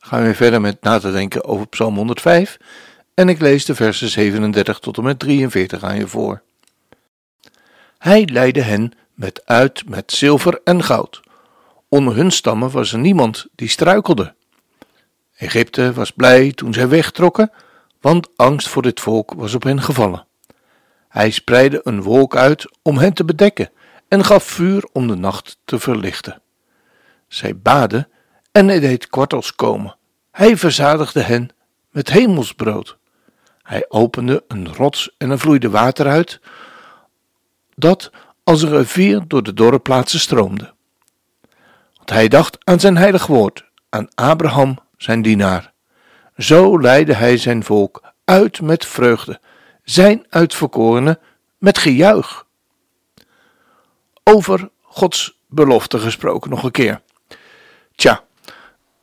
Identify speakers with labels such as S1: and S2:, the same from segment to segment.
S1: gaan we verder met na te denken over Psalm 105 en ik lees de versen 37 tot en met 43 aan je voor. Hij leidde hen met uit met zilver en goud. Onder hun stammen was er niemand die struikelde. Egypte was blij toen zij wegtrokken, want angst voor dit volk was op hen gevallen. Hij spreidde een wolk uit om hen te bedekken en gaf vuur om de nacht te verlichten. Zij baden en hij deed kwartels komen. Hij verzadigde hen met hemelsbrood. Hij opende een rots en er vloeide water uit, dat als een rivier door de dorre plaatsen stroomde. Want hij dacht aan zijn heilig woord, aan Abraham zijn dienaar. Zo leidde hij zijn volk uit met vreugde, zijn uitverkorenen met gejuich. Over Gods belofte gesproken nog een keer. Tja,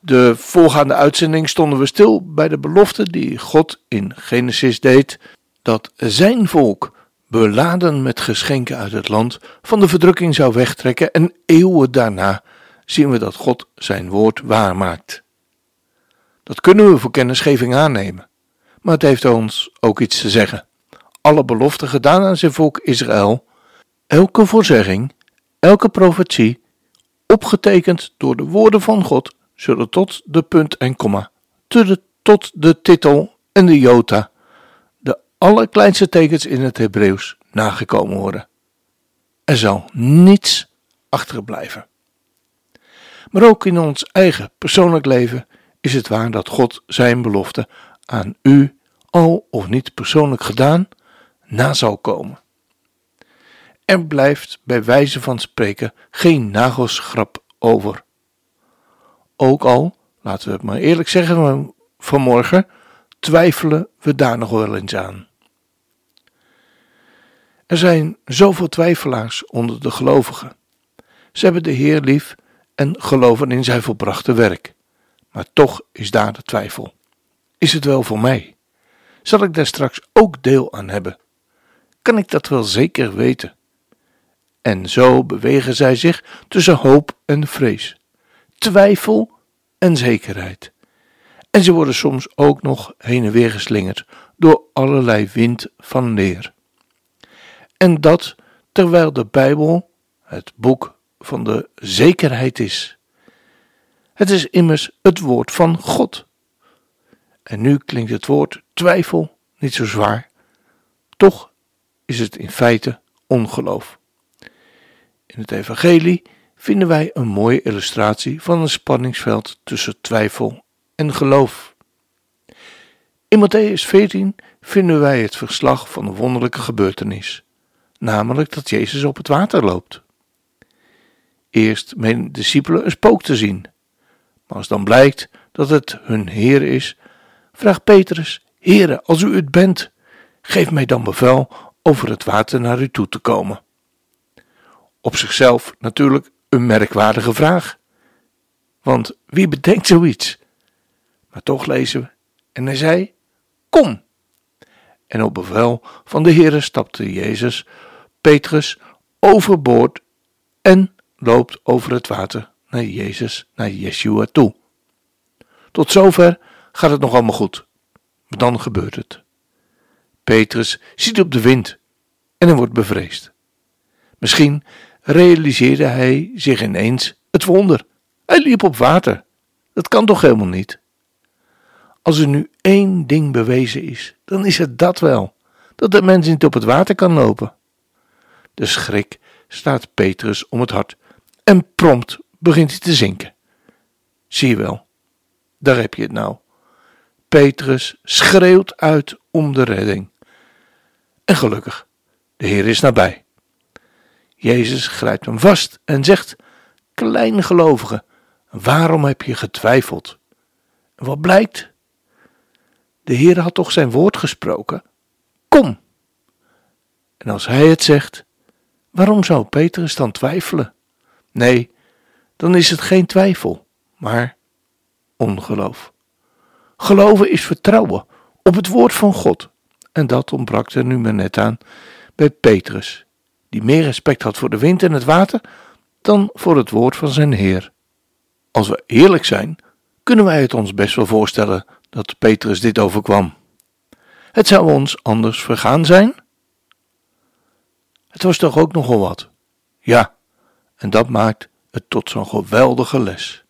S1: de voorgaande uitzending stonden we stil bij de belofte die God in Genesis deed dat zijn volk, beladen met geschenken uit het land, van de verdrukking zou wegtrekken en eeuwen daarna zien we dat God zijn woord waarmaakt. Dat kunnen we voor kennisgeving aannemen, maar het heeft ons ook iets te zeggen. Alle beloften gedaan aan zijn volk Israël, elke voorzegging, elke profetie, opgetekend door de woorden van God, zullen tot de punt en komma, tot de titel en de jota, de allerkleinste tekens in het Hebreeuws, nagekomen worden. Er zal niets achterblijven. Maar ook in ons eigen persoonlijk leven is het waar dat God zijn belofte aan u, al of niet persoonlijk gedaan, na zal komen. Er blijft bij wijze van spreken geen nagelschrap over. Ook al, laten we het maar eerlijk zeggen vanmorgen, twijfelen we daar nog wel eens aan. Er zijn zoveel twijfelaars onder de gelovigen. Ze hebben de Heer lief en geloven in zijn volbrachte werk. Maar toch is daar de twijfel. Is het wel voor mij? Zal ik daar straks ook deel aan hebben? Kan ik dat wel zeker weten? En zo bewegen zij zich tussen hoop en vrees twijfel en zekerheid. En ze worden soms ook nog heen en weer geslingerd door allerlei wind van leer. En dat terwijl de Bijbel het boek van de zekerheid is. Het is immers het woord van God. En nu klinkt het woord twijfel niet zo zwaar, toch is het in feite ongeloof. In het Evangelie vinden wij een mooie illustratie van een spanningsveld tussen twijfel en geloof. In Matthäus 14 vinden wij het verslag van een wonderlijke gebeurtenis, namelijk dat Jezus op het water loopt. Eerst menen de discipelen een spook te zien, maar als dan blijkt dat het hun Heer is, vraagt Petrus: Heere, als u het bent, geef mij dan bevel over het water naar u toe te komen. Op zichzelf natuurlijk een merkwaardige vraag. Want wie bedenkt zoiets? Maar toch lezen we. En hij zei: Kom. En op bevel van de Heere stapte Jezus, Petrus, overboord en loopt over het water naar Jezus, naar Yeshua toe. Tot zover gaat het nog allemaal goed. Maar dan gebeurt het. Petrus ziet op de wind en hij wordt bevreesd. Misschien realiseerde hij zich ineens het wonder. Hij liep op water. Dat kan toch helemaal niet? Als er nu één ding bewezen is, dan is het dat wel: dat de mens niet op het water kan lopen. De schrik staat Petrus om het hart en prompt begint hij te zinken. Zie je wel, daar heb je het nou. Petrus schreeuwt uit om de redding. En gelukkig, de Heer is nabij. Jezus grijpt hem vast en zegt: Kleingelovige, waarom heb je getwijfeld? Wat blijkt? De Heer had toch zijn woord gesproken? Kom! En als hij het zegt, waarom zou Petrus dan twijfelen? Nee, dan is het geen twijfel, maar ongeloof. Geloven is vertrouwen op het woord van God. En dat ontbrak er nu maar net aan bij Petrus, die meer respect had voor de wind en het water dan voor het woord van zijn Heer. Als we eerlijk zijn, kunnen wij het ons best wel voorstellen dat Petrus dit overkwam. Het zou ons anders vergaan zijn? Het was toch ook nogal wat? Ja, en dat maakt het tot zo'n geweldige les.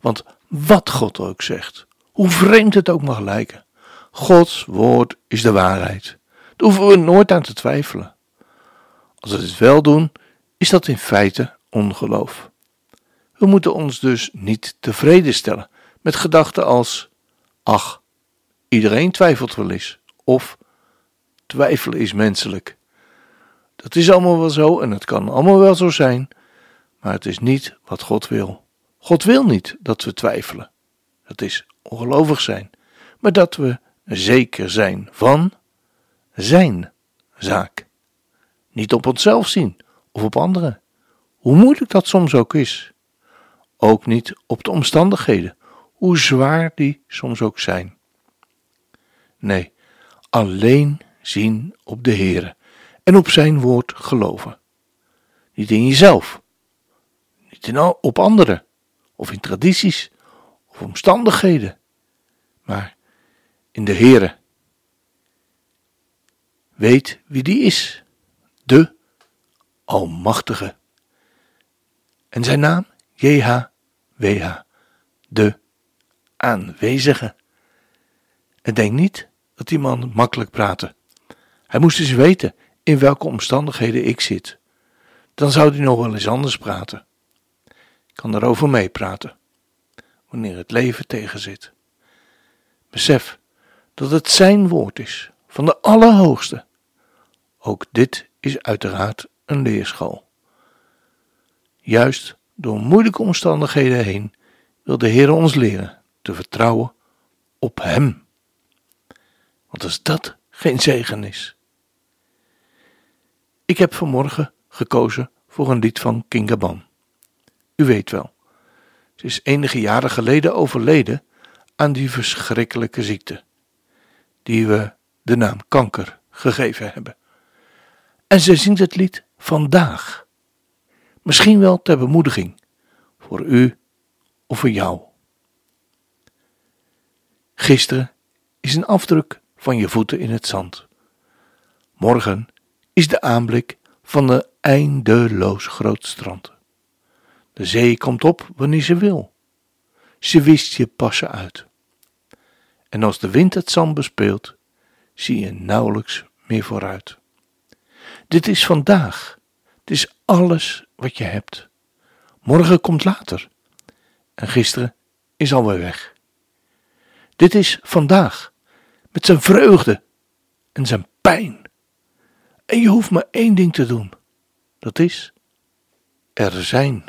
S1: Want wat God ook zegt, hoe vreemd het ook mag lijken, Gods woord is de waarheid. Daar hoeven we nooit aan te twijfelen. Als we het wel doen, is dat in feite ongeloof. We moeten ons dus niet tevreden stellen met gedachten als: ach, iedereen twijfelt wel eens, of twijfelen is menselijk. Dat is allemaal wel zo en het kan allemaal wel zo zijn, maar het is niet wat God wil. God wil niet dat we twijfelen. Dat is ongelovig zijn, maar dat we zeker zijn van zijn zaak. Niet op onszelf zien of op anderen, hoe moeilijk dat soms ook is. Ook niet op de omstandigheden, hoe zwaar die soms ook zijn. Nee, alleen zien op de Heere en op zijn woord geloven. Niet in jezelf, niet in, op anderen, of in tradities, of omstandigheden, maar in de Heere. Weet wie die is, de Almachtige. En zijn naam JHWH, de aanwezige. En denk niet dat die man makkelijk praatte. Hij moest eens weten in welke omstandigheden ik zit. Dan zou hij nog wel eens anders praten. Ik kan daarover meepraten, wanneer het leven tegenzit. Besef dat het zijn woord is, van de Allerhoogste. Ook dit is uiteraard een leerschool. Juist door moeilijke omstandigheden heen wil de Heer ons leren te vertrouwen op Hem. Want als dat geen zegen is. Ik heb vanmorgen gekozen voor een lied van Kingaban. U weet wel, ze is enige jaren geleden overleden aan die verschrikkelijke ziekte, die we de naam kanker gegeven hebben. En ze zingt het lied vandaag. Misschien wel ter bemoediging voor u of voor jou. Gisteren is een afdruk van je voeten in het zand. Morgen is de aanblik van een eindeloos groot strand. De zee komt op wanneer ze wil. Ze wist je passen uit. En als de wind het zand bespeelt, zie je nauwelijks meer vooruit. Dit is vandaag. Het is alles wat je hebt. Morgen komt later. En gisteren is alweer weg. Dit is vandaag, met zijn vreugde en zijn pijn. En je hoeft maar één ding te doen: dat is er zijn.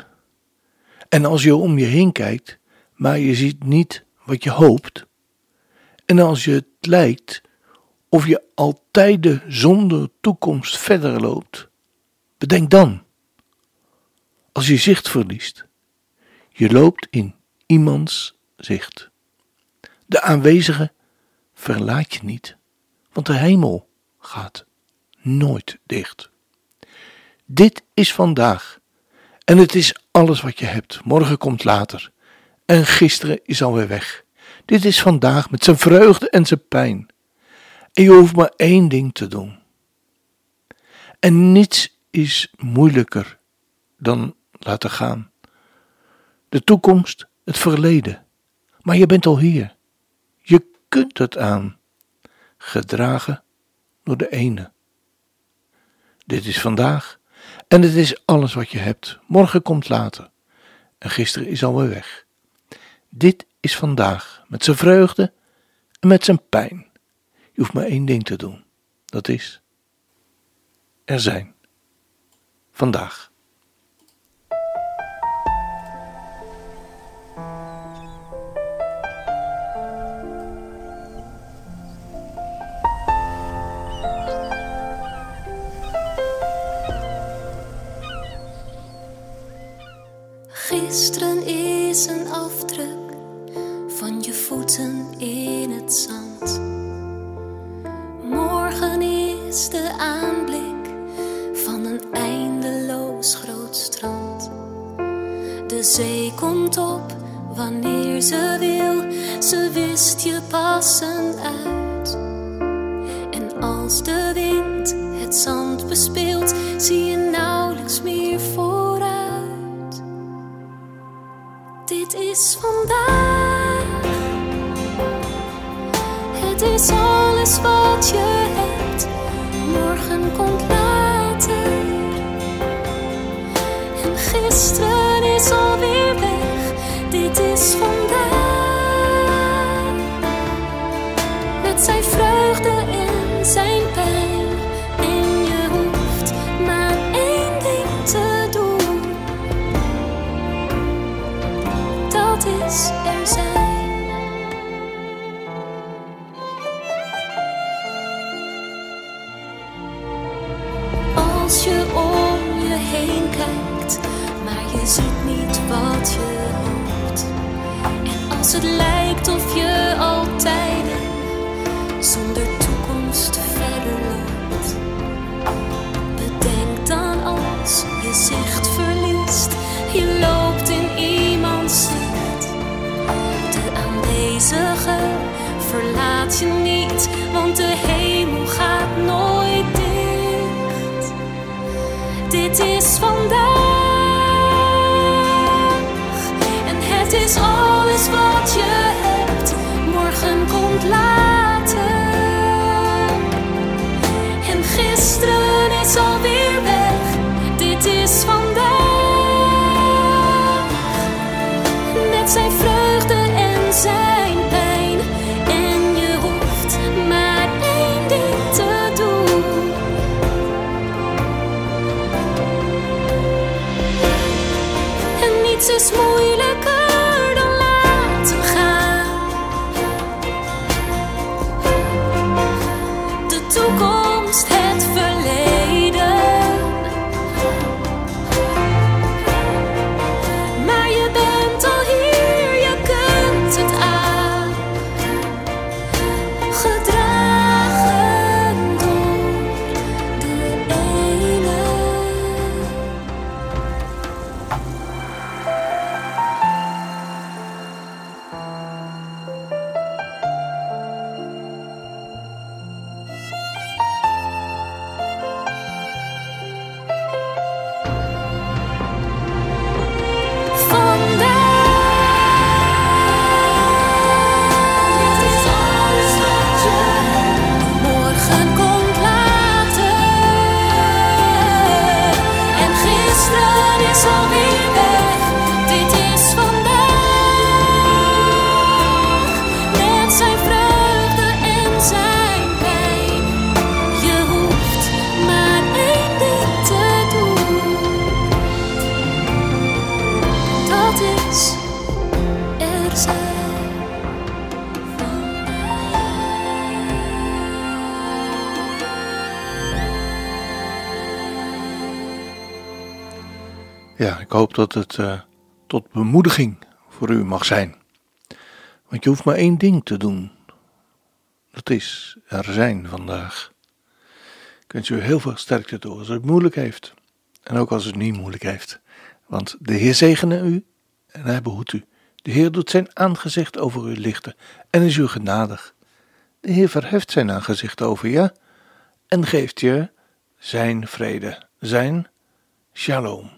S1: En als je om je heen kijkt, maar je ziet niet wat je hoopt, en als je het lijkt of je altijd zonder toekomst verder loopt, bedenk dan, als je zicht verliest, je loopt in iemands zicht. De aanwezige verlaat je niet, want de hemel gaat nooit dicht. Dit is vandaag en het is alles wat je hebt. Morgen komt later en gisteren is alweer weg. Dit is vandaag met zijn vreugde en zijn pijn. En je hoeft maar één ding te doen. En niets is moeilijker dan laten gaan. De toekomst, het verleden. Maar je bent al hier. Je kunt het aan. Gedragen door de ene. Dit is vandaag en het is alles wat je hebt. Morgen komt later en gisteren is alweer weg. Dit is vandaag met zijn vreugde en met zijn pijn. Je hoeft maar één ding te doen. Dat is er zijn. Vandaag.
S2: Gisteren is een afdruk van je voeten in het zand. Is de aanblik van een eindeloos groot strand. De zee komt op wanneer ze wil, ze wist je passen uit. En als de wind het zand bespeelt, zie je nauwelijks meer vooruit. Dit is vandaag, het is alles wat je vandaag, met zijn vreugde en zijn pijn. En je hoeft maar één ding te doen. Dat is er zijn. Als je om je heen kijkt, maar je ziet niet wat je als het lijkt of je altijd zonder toekomst verder loopt. Bedenk dan als je zicht verliest, je loopt in iemands zicht. De aanwezige verlaat je niet, want de
S1: ik hoop dat het eh, tot bemoediging voor u mag zijn. Want je hoeft maar één ding te doen. Dat is er zijn vandaag. Ik wens u heel veel sterkte toe als het moeilijk heeft. En ook als het niet moeilijk heeft. Want de Heer zegene u en hij behoedt u. De Heer doet zijn aangezicht over u lichten en is u genadig. De Heer verheft zijn aangezicht over je en geeft je zijn vrede, zijn shalom.